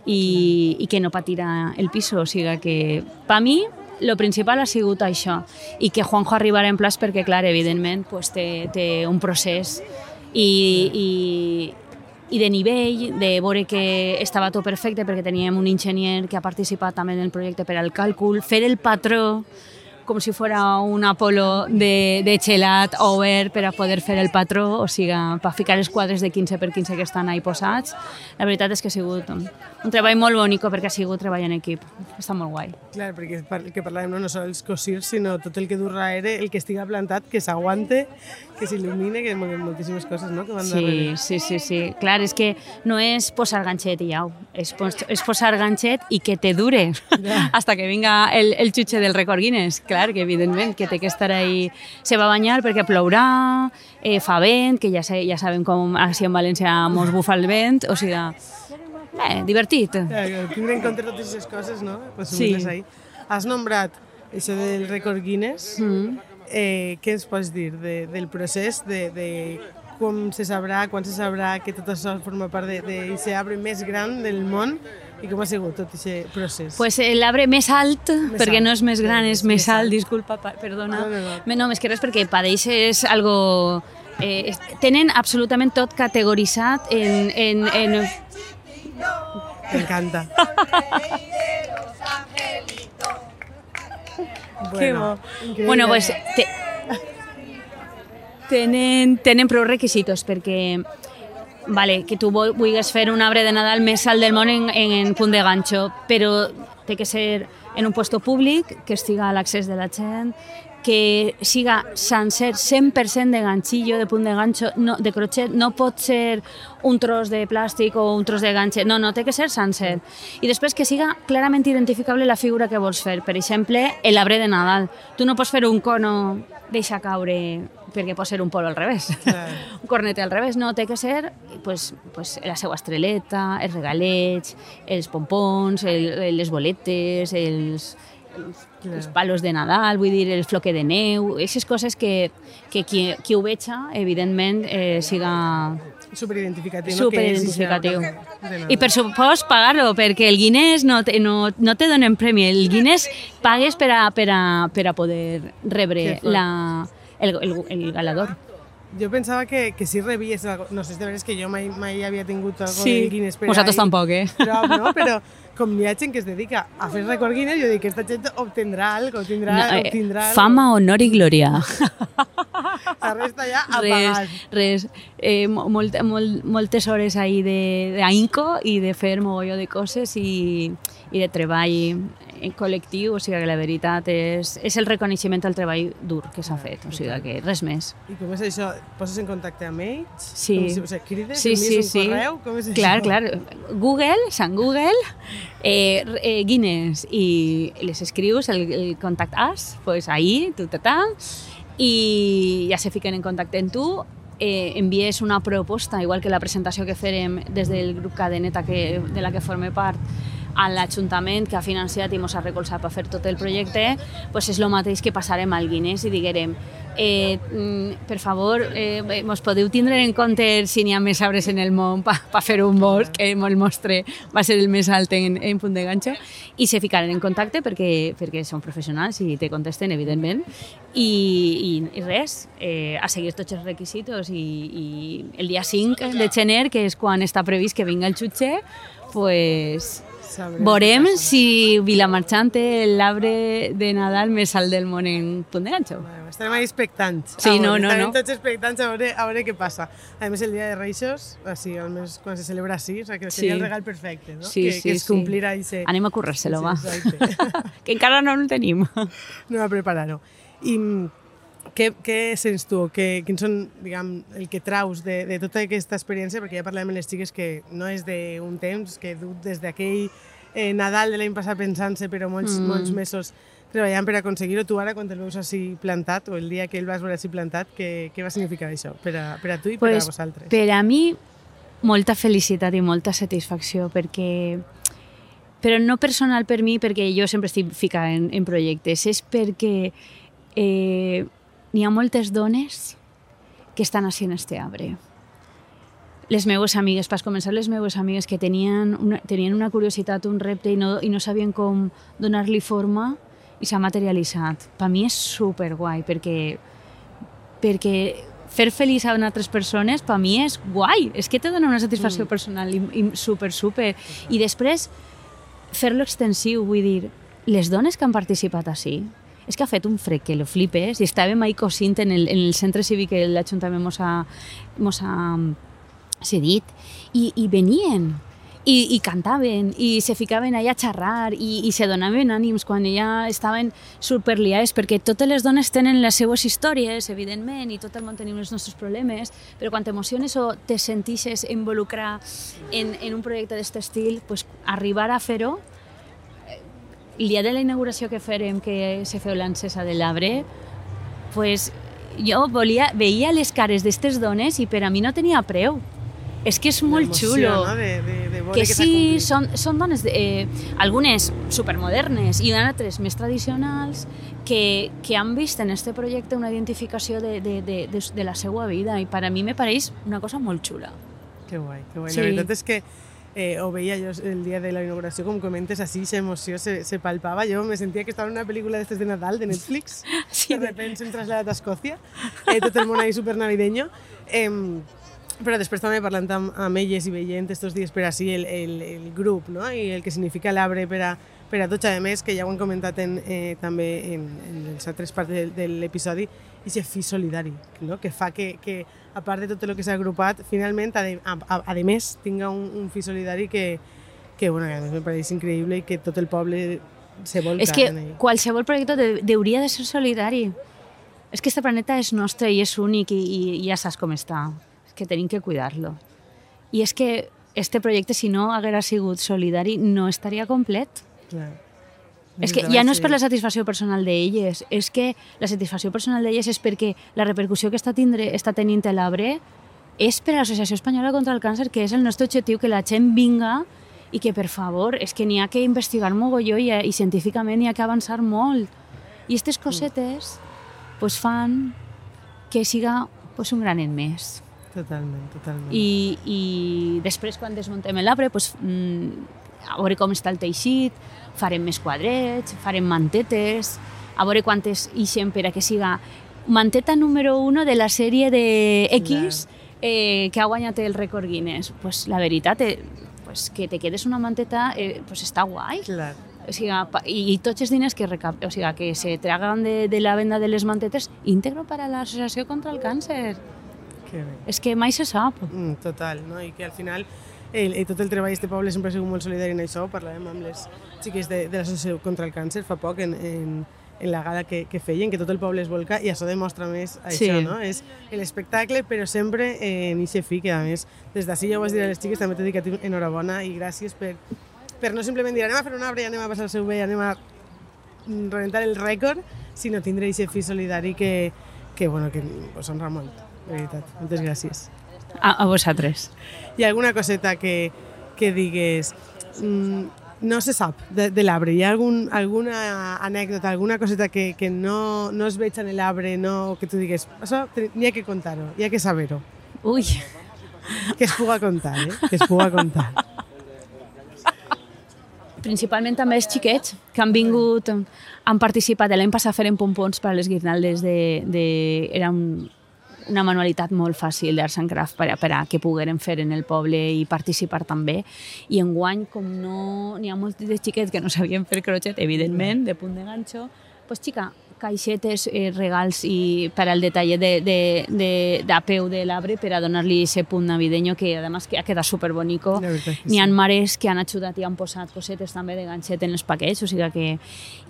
i, i que no patira el piso. O sigui que, per mi, lo principal ha sigut això i que Juanjo arribarà en plaç perquè, clar, evidentment, pues, té, té un procés i, i, i de nivell, de veure que estava tot perfecte perquè teníem un enginyer que ha participat també en el projecte per al càlcul, fer el patró com si fuera un Apolo de, de gelat obert per a poder fer el patró, o sigui, per ficar els quadres de 15 per 15 que estan ahí posats. La veritat és que ha sigut un, un treball molt bonic perquè ha sigut treball en equip. Està molt guai. Clar, perquè el que parlàvem no, no sols cosir, sinó tot el que du darrere, el que estiga plantat, que s'aguante, que s'il·lumine, que mol- moltíssimes coses no? que van Sí, darrere. sí, sí, sí. Clar, és que no és posar ganxet i au, és, pos, és posar ganxet i que te dure Ja. hasta que vinga el, el xutxe del record Guinness. Clar, que evidentment que té que estar ahí... Se va banyar perquè plourà, eh, fa vent, que ja, sa- ja sabem com així en València mos bufa el vent, o sigui, eh, divertit. Ja, tindre en compte totes aquestes coses, no? Pues Sí. sí. ahí. Has nombrat això del rècord Guinness. Mm. Eh, què ens pots dir de, del procés, de, de com se sabrà, quan se sabrà que tot això forma part d'aquest arbre més gran del món i com ha sigut tot aquest procés? Pues l'arbre més alt, perquè alt. no és més gran, és És més més alt, alt. disculpa, pa- perdona. No, no, no. Me- No, més que res perquè és algo... Eh, tenen absolutament tot categoritzat en, en, en, M'encanta. Increïble. Bueno, pues te- tenen, tenen prou requisitos perquè vale, que tu vulguis fer un arbre de Nadal més alt del món en, en, en punt de ganxo, però té que ser en un puesto públic, que estiga a l'accés de la gent, que siga sencer 100% de ganxillo, de punt de ganxo, no, de crochet, no pot ser un tros de plàstic o un tros de ganxet, no, no, té que ser sencer. I després que siga clarament identificable la figura que vols fer. Per exemple, l'arbre de Nadal. Tu no pots fer un cono deixa caure perquè pot ser un polo al revés. Clar. un cornet al revés, no, té que ser pues, pues, la seva estreleta, els regalets, els pompons, el, les boletes, els, els, els palos de Nadal, vull dir, el floque de neu, aquestes coses que, que qui, qui ho veja, evidentment, eh, siga Superidentificatiu. no? Superidentificatiu. de I per supost pagar-lo, perquè el Guinness no te, no, no te donen premi, el Guinness pagues per a, per a, per a poder rebre la, el, el, el galador. Jo pensava que, que si rebies no sé, de veres que jo mai, mai havia tingut algo Sí, de Guinness per vosaltres ahí. tampoc, eh? Però, no, però com hi ha gent que es dedica a fer record Guinness, jo dic que esta gent obtendrà algo, tindrà, No, eh, obtindrà algo. fama, honor i glòria. La resta ja a res, pagar. res. Eh, mo- molt, molt, moltes hores ahí de, de ahínco i de fer mogolló de coses i, i de treball en col·lectiu, o sigui que la veritat és, és el reconeixement al treball dur que s'ha fet, o sigui que res més. I com és això? Poses en contacte amb ells? Sí. Com si, o sigui, crides? Sí, sí, un sí. correu? Com és Clar, això? clar. Google, Sant Google, eh, eh, Guinness, i les escrius, el, el contact us, pues ahí, tu, ta, ta, i ja se fiquen en contacte amb tu, eh, envies una proposta, igual que la presentació que farem des del grup Cadeneta que, de la que forme part, l'Ajuntament que ha financiat i ens ha recolzat per fer tot el projecte, pues és el mateix que passarem al Guinness i diguerem eh, mm, per favor, eh, mos podeu tindre en compte si n'hi ha més arbres en el món per pa fer un bosc que el mostre va ser el més alt en, en punt de ganxo i se ficaran en contacte perquè, perquè són professionals i te contesten, evidentment i, i, i res, eh, a seguir tots els requisitos i, i el dia 5 de gener, que és quan està previst que vinga el jutge, pues, Sabrem veurem si té l'arbre de Nadal més alt del món en punt de ganxo. Bueno, estarem ahí expectants. Sí, A no, veure, no, estarem no. tots expectants a veure, a veure què passa. A més, el dia de Reixos, així, almenys quan se celebra així, o sigui, que seria Sí. el regal perfecte, no? Sí, que, sí, que es sí. complirà i se... Anem a currar-se-lo, va. Sí, exacte. que encara no el tenim. no a preparar-ho. I mm, què, què sents tu? Què, quins són, diguem, el que traus de, de tota aquesta experiència? Perquè ja parlem amb les xiques que no és d'un temps, que du des d'aquell eh, Nadal de l'any passat pensant-se, però molts, mm. molts mesos treballant per aconseguir-ho. Tu ara, quan el veus així plantat, o el dia que el vas veure així plantat, què, què va significar això per a, per a tu i per Pues, a vosaltres? per a mi, molta felicitat i molta satisfacció, perquè però no personal per mi, perquè jo sempre estic ficada en, en projectes, és perquè eh, n'hi ha moltes dones que estan haciendo este arbre. Les meues amigues, pas començar les meues amigues que tenien una, tenien una curiositat, un repte i no, i no sabien com donar-li forma i s'ha materialitzat. Per mi és superguai perquè, perquè fer feliç a altres persones per mi és guai, és que te dona una satisfacció mm. personal i, i super, super. I després fer-lo extensiu, vull dir, les dones que han participat així, és que ha fet un fred que lo flipes. I estàvem ahí cosint en el, en el centre cívic que l'Ajuntament mos ha, mos ha cedit i, i venien i, i cantaven i se ficaven allà a xerrar i, i se donaven ànims quan ja estaven superliades perquè totes les dones tenen les seues històries, evidentment, i tot el món tenim els nostres problemes, però quan t'emociones o te sentixes involucrar en, en un projecte d'aquest estil, pues, arribar a fer-ho el dia de la inauguració que farem, que se feu l'encesa de l'arbre, pues, jo volia, veia les cares d'aquestes dones i per a mi no tenia preu. És que és molt xulo. No? De, de, de Que que sí, són, són dones, eh, algunes supermodernes i altres més tradicionals que, que han vist en este projecte una identificació de, de, de, de, de la seva vida i per a mi me pareix una cosa molt xula. Que guai, que guai. Sí. La veritat és que eh, ho veia jo el dia de la inauguració, com comentes, així, emoció se, se palpava. Jo me sentia que estava en una pel·lícula d'estes de Nadal, de Netflix. Sí, de repente s'hem traslladat a Escòcia, eh, tot el món ahí super navideño. Eh, però després també parlant amb, amb elles i veient estos dies per així el, el, el grup no? i el que significa l'arbre per, a, per a tots. A més, que ja ho hem comentat en, eh, també en, en les altres parts de, de l'episodi, i aquest fi solidari, no? que fa que, que, a part de tot el que s'ha agrupat, finalment, a, a, a, a més, tinga un, un fi solidari que, que, bueno, que a més me pareix increïble i que tot el poble se volca És que en ell. qualsevol projecte de, hauria de ser solidari. És que este planeta és nostre i és únic i, i, i ja saps com està. És que tenim que cuidar-lo. I és que este projecte, si no haguera sigut solidari, no estaria complet. Clar. És que ja no és per la satisfacció personal d'elles, és que la satisfacció personal d'elles és perquè la repercussió que està, tindre, està tenint l'arbre és per a l'Associació Espanyola contra el Càncer, que és el nostre objectiu, que la gent vinga i que, per favor, és que n'hi ha que investigar mogolló i, i científicament n'hi ha que avançar molt. I aquestes cosetes pues, fan que siga pues, un granet més. Totalment, totalment. I, i després, quan desmuntem l'arbre, pues, mm, a veure com està el teixit, farem més quadrets, farem mantetes, a veure quantes ixen per a que siga manteta número 1 de la sèrie de X eh, que ha guanyat el rècord Guinness. Pues, la veritat, eh, pues, que te quedes una manteta eh, pues, està guai. Clar. O sigui, i, i tots els diners que, recap... o sigui, que se tragan de, de la venda de les mantetes íntegro para l'Associació contra el Càncer. Que bé. És que mai se sap. Mm, total, no? I que al final el, i tot el treball d'aquest poble sempre ha sigut molt solidari en això. Parlàvem amb les xiques de, de l'Associació contra el Càncer fa poc en, en, en la gala que, que feien, que tot el poble es volca i això demostra més Sí. això, no? És l'espectacle, però sempre en eixe fi, que a més, des d'ací ja ho vas dir a les xiques, també t'he dit a tu enhorabona i gràcies per, per no simplement dir anem a fer un arbre i anem a passar el seu bé, anem a mm, rebentar el rècord, sinó tindre eixe fi solidari que, que, bueno, que us honra molt, de veritat. Moltes gràcies. A, a vosaltres. Ha alguna coseta que, que digues mm, no se sap de, de l'arbre? Hi ha algun, alguna anècdota, alguna coseta que, que no, no es veig en l'arbre, no, que tu digues, això n'hi ha que contar-ho, hi ha que saber-ho, Ui, que es puga contar, eh? que es puga contar. principalment també els xiquets que han vingut, han participat. L'any passat feren pompons per a les guirnaldes de... de era un, una manualitat molt fàcil d'arts and craft per per a que pogueren fer en el poble i participar també. I enguany, com no n'hi ha molts de xiquets que no sabien fer crochet, evidentment, de punt de ganxo, pues, xica, caixetes, eh, regals i per al detall de, de, de, de peu de l'arbre per a donar-li ese punt navideño que, además, que ha quedat superbonico. N'hi ha sí. mares que han ajudat i han posat cosetes també de ganxet en els paquets, o sigui que...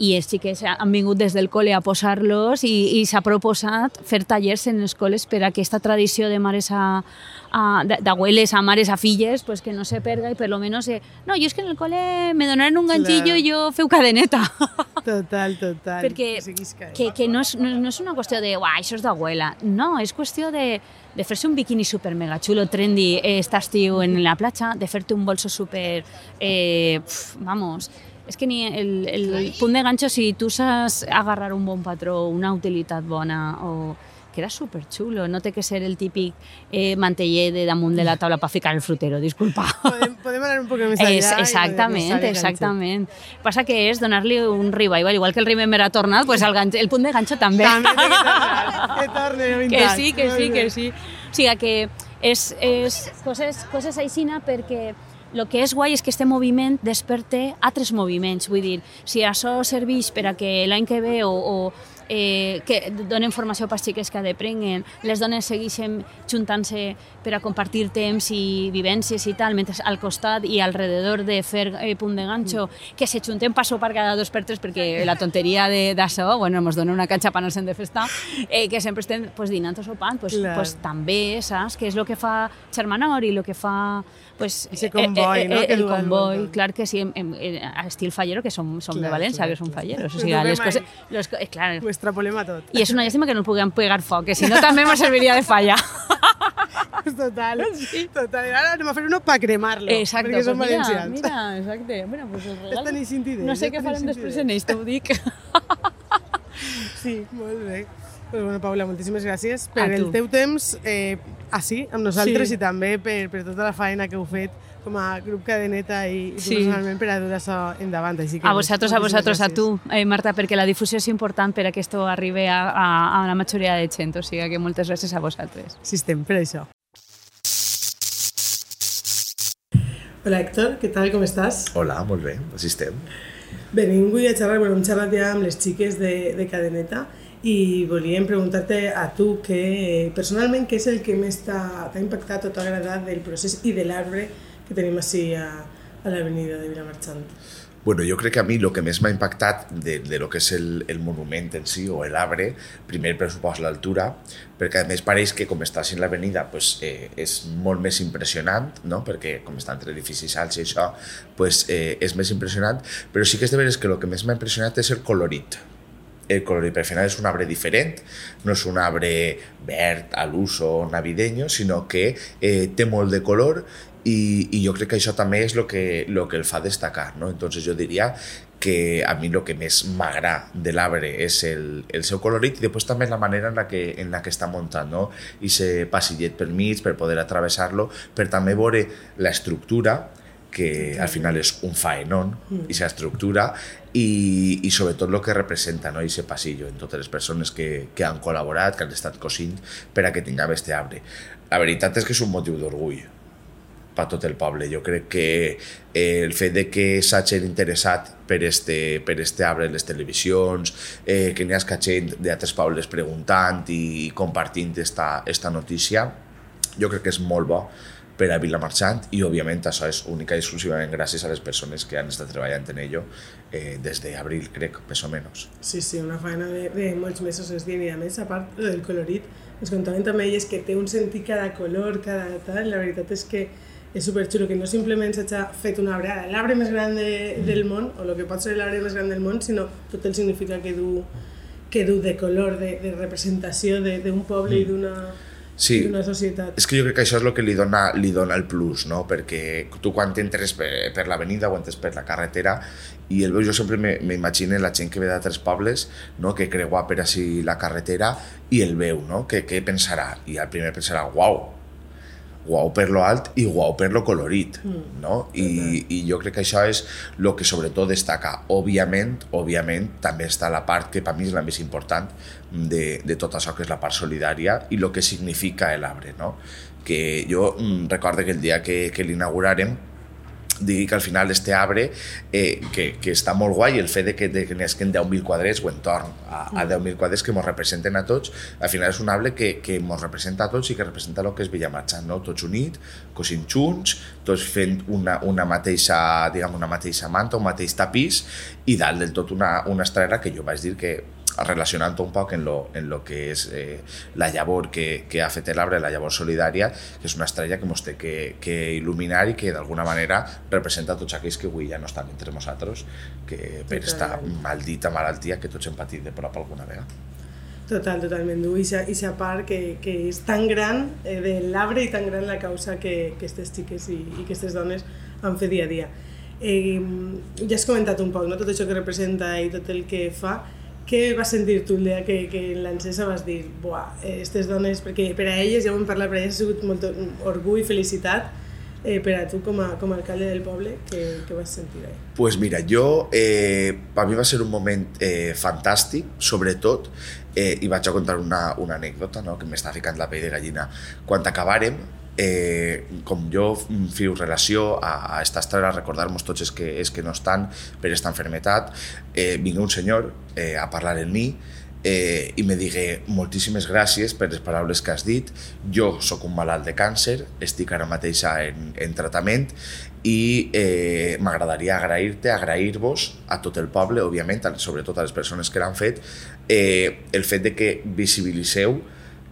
I els xiquets han vingut des del col·le a posar-los i, i s'ha proposat fer tallers en les col·les per a aquesta tradició de mares a, a d'abueles a mares a filles, pues que no se perga i per lo menos... Eh, no, jo és que en el col·le me donaran un ganchillo Claro. i jo feu cadeneta. Total, total. Perquè eh? que, que no, és, no, no és una qüestió de uah, això és d'abuela. No, és qüestió de, de fer-se un biquini super mega xulo, trendy, eh, està estiu en la platja, de fer-te un bolso super... Eh, pf, vamos, és que ni el, el punt de ganxo, si tu saps agarrar un bon patró, una utilitat bona, o queda super xulo, no té que ser el típic eh, manteller de damunt de la taula per ficar el frutero, disculpa. Podem, podem anar un poc més allà. I exactament, podem exactament. Passa que és donar-li un revival, igual que el Remember ha tornat, pues el, ganxo, el punt de ganxo també. També que tornar, que torne, que sí, que sí, que sí. O sigui que és, és coses, coses aixina perquè el que és guai és que este moviment desperte altres moviments. Vull dir, si això serveix per a que l'any que ve o, o eh, que donen formació per xiques que deprenguen, les dones segueixen juntant-se per a compartir temps i vivències i tal, mentre al costat i alrededor de fer eh, punt de ganxo, que se junten pa sopar cada dos per tres perquè la tonteria de- d'això, bueno, ens dona una canxa per anar-se'n de festa, eh, que sempre estem pues, dinant o sopant, pues, Clar. pues, també, saps? Que és el que fa Xermanor i el que fa pues, Ese comboi, no? Que el du al comboi, voltant. clar que sí, en, en, en, a estil fallero, que som, som de Clar, València, clar, que som falleros. O sigui, les coses, co- eh, clar, Ho extrapolem a tot. i és una llàstima que no puguem pegar foc, que si no també me serviria de falla. Total, total. Ara anem a fer uno per cremar-lo, Exacte, perquè som pues mira, valencians. mira, exacte. Bueno, pues el regal... Estan eixint idees, No sé què farem després en ells, t'ho dic. Sí, molt bé. Pues bueno, Paula, moltíssimes gràcies per el teu temps eh, així, amb nosaltres, Sí. i també per, per tota la feina que heu fet com a grup cadeneta i, Sí. personalment per a dur això endavant. Així que, A vosaltres, a vosaltres, a gràcies. tu, eh, Marta, perquè la difusió és important per a que esto arribi a, a, a la majoria de gent, o sigui que moltes gràcies a vosaltres. Sí, estem per això. Hola, Héctor, què tal, com estàs? Hola, molt bé, així estem. Venim avui a xerrar, bueno, hem xerrat ja amb les xiques de, de Cadeneta i volíem preguntar-te a tu que personalment què és el que més t'ha t'ha impactat o t'ha agradat del procés i de l'arbre que tenim així a, a l'avenida de Vilamarxant. Bueno, jo crec que a mi el que més m'ha impactat de, de lo que és el, el monument en si o l'arbre, primer per supost l'altura, perquè a més pareix que com està en l'avenida pues, eh, és molt més impressionant, no? perquè com està entre edificis alts i això, pues, eh, és més impressionant, però sí que és de veres que el que més m'ha impressionat és el colorit, el colorit, per final és un arbre diferent, no és un arbre verd a l'uso navideño, sinó que eh, té molt de color i, i jo crec que això també és el que, lo que el fa destacar. No? Entonces jo diria que a mi el que més m'agrada de l'arbre és el, el seu colorit i després també la manera en la que, en la que està muntat, no? I se passillet per mig per poder atravessar-lo, per també veure l'estructura que al final és un faenón, mm. i estructura, i, i sobretot el que representa no? ese passillo en totes les persones que, que han col·laborat, que han estat cosint per a que tinguem este arbre. La veritat és que és un motiu d'orgull per tot el poble. Jo crec que eh, el fet de que s'hagin interessat per este, per este arbre les televisions, eh, que n'hi ha gent d'altres pobles preguntant i compartint esta, esta notícia, jo crec que és molt bo per a Vilamarxant i òbviament això és única i exclusivament gràcies a les persones que han estat treballant en ello eh, des d'abril, crec, més o menys. Sí, sí, una feina de, de molts mesos es dient i a més, a part del colorit, ens contaven també elles que té un sentit cada color, cada tal, la veritat és que és superxulo, que no simplement s'ha fet un arbre, l'arbre més gran de, del món, o el que pot ser l'arbre més gran del món, sinó tot el significat que du, que du de color, de, de representació d'un poble mm. i d'una sí. d'una societat. És que jo crec que això és el que li dona, li dona el plus, no? perquè tu quan entres per, per l'avenida o entres per la carretera i el veus, jo sempre m'imagino la gent que ve d'altres pobles, no? que creua per així la carretera i el veu, no? que què pensarà? I el primer pensarà, uau, guau per lo alt i guau per lo colorit, mm. no? I, I jo crec que això és el que sobretot destaca. Òbviament, òbviament, també està la part que per mi és la més important de, de tot això, que és la part solidària i el que significa l'arbre, no? Que jo mm, recordo que el dia que, que l'inaugurarem digui que al final este arbre eh, que, que està molt guai el fet de que, n'esquen 10.000 quadrets o entorn a, a 10.000 quadrets que ens representen a tots, al final és un arbre que, que ens representa a tots i que representa el que és Villamarxant, no? tots units, cosint junts, tots fent una, una mateixa, diguem, una mateixa manta, un mateix tapís i dalt del tot una, una estrella que jo vaig dir que relacionant un poc en lo, en lo que és eh, la llavor que, que ha fet l'arbre, la llavor solidària, que és una estrella que ens té que, que il·luminar i que d'alguna manera representa tots aquells que avui ja no estan entre nosaltres, que per esta maldita malaltia que tots hem patit de prop alguna vegada. Total, totalment. I aquesta part que, que és tan gran eh, de l'arbre i tan gran la causa que, que aquestes xiques i, i que aquestes dones han fet dia a dia. Eh, ja has comentat un poc no? tot això que representa i tot el que fa, què vas sentir tu el dia que, que l'encesa vas dir, buah, aquestes dones, perquè per a elles, ja ho hem parlat, per a elles ha sigut molt orgull i felicitat, eh, per a tu com a, com a alcalde del poble, què, què vas sentir ahí? Pues mira, jo, eh, per mi va ser un moment eh, fantàstic, sobretot, eh, i vaig a contar una, una anècdota no? que m'està ficant la pell de gallina. Quan acabàrem, eh, com jo fiu relació a, a esta estrella, recordar-nos tots els que, els que no estan per aquesta enfermetat, eh, vingué un senyor eh, a parlar en mi eh, i me digué moltíssimes gràcies per les paraules que has dit, jo sóc un malalt de càncer, estic ara mateix en, en tractament i eh, m'agradaria agrair-te, agrair-vos a tot el poble, òbviament, sobretot a les persones que l'han fet, eh, el fet de que visibiliseu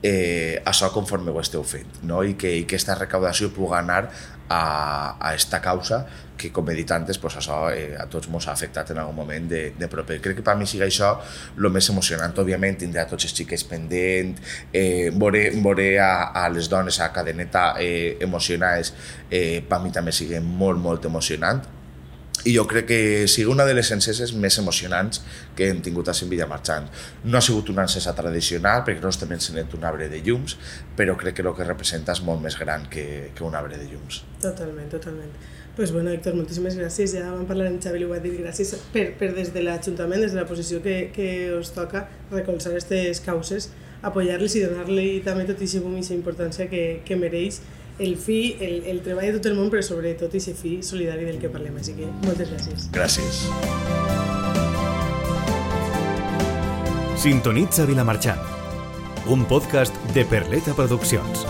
eh, això conforme ho esteu fent no? I, que, i que aquesta recaudació pugui anar a, a esta causa que, com he dit antes, pues això eh, a tots ens ha afectat en algun moment de, de proper. Crec que per mi sigui això el més emocionant. Òbviament, tindrà tots els xiques pendent, eh, veure, veure a, a les dones a cadeneta eh, emocionades, eh, per mi també sigui molt, molt emocionant i jo crec que sigui una de les enceses més emocionants que hem tingut a Sant Marxant. No ha sigut una encesa tradicional, perquè no estem encenent un arbre de llums, però crec que el que representa és molt més gran que, que un arbre de llums. Totalment, totalment. pues bueno, Héctor, moltíssimes gràcies. Ja vam parlar amb Xavi i ho va dir. Gràcies per, per des de l'Ajuntament, des de la posició que, que us toca, recolzar aquestes causes, apoyar-les i donar-li també tot i aquesta importància que, que mereix el fi, el, el treball de tot el món, però sobretot aquest fi solidari del que parlem. Així que moltes gràcies. Gràcies. Sintonitza Vilamarxant, un podcast de Perleta Produccions.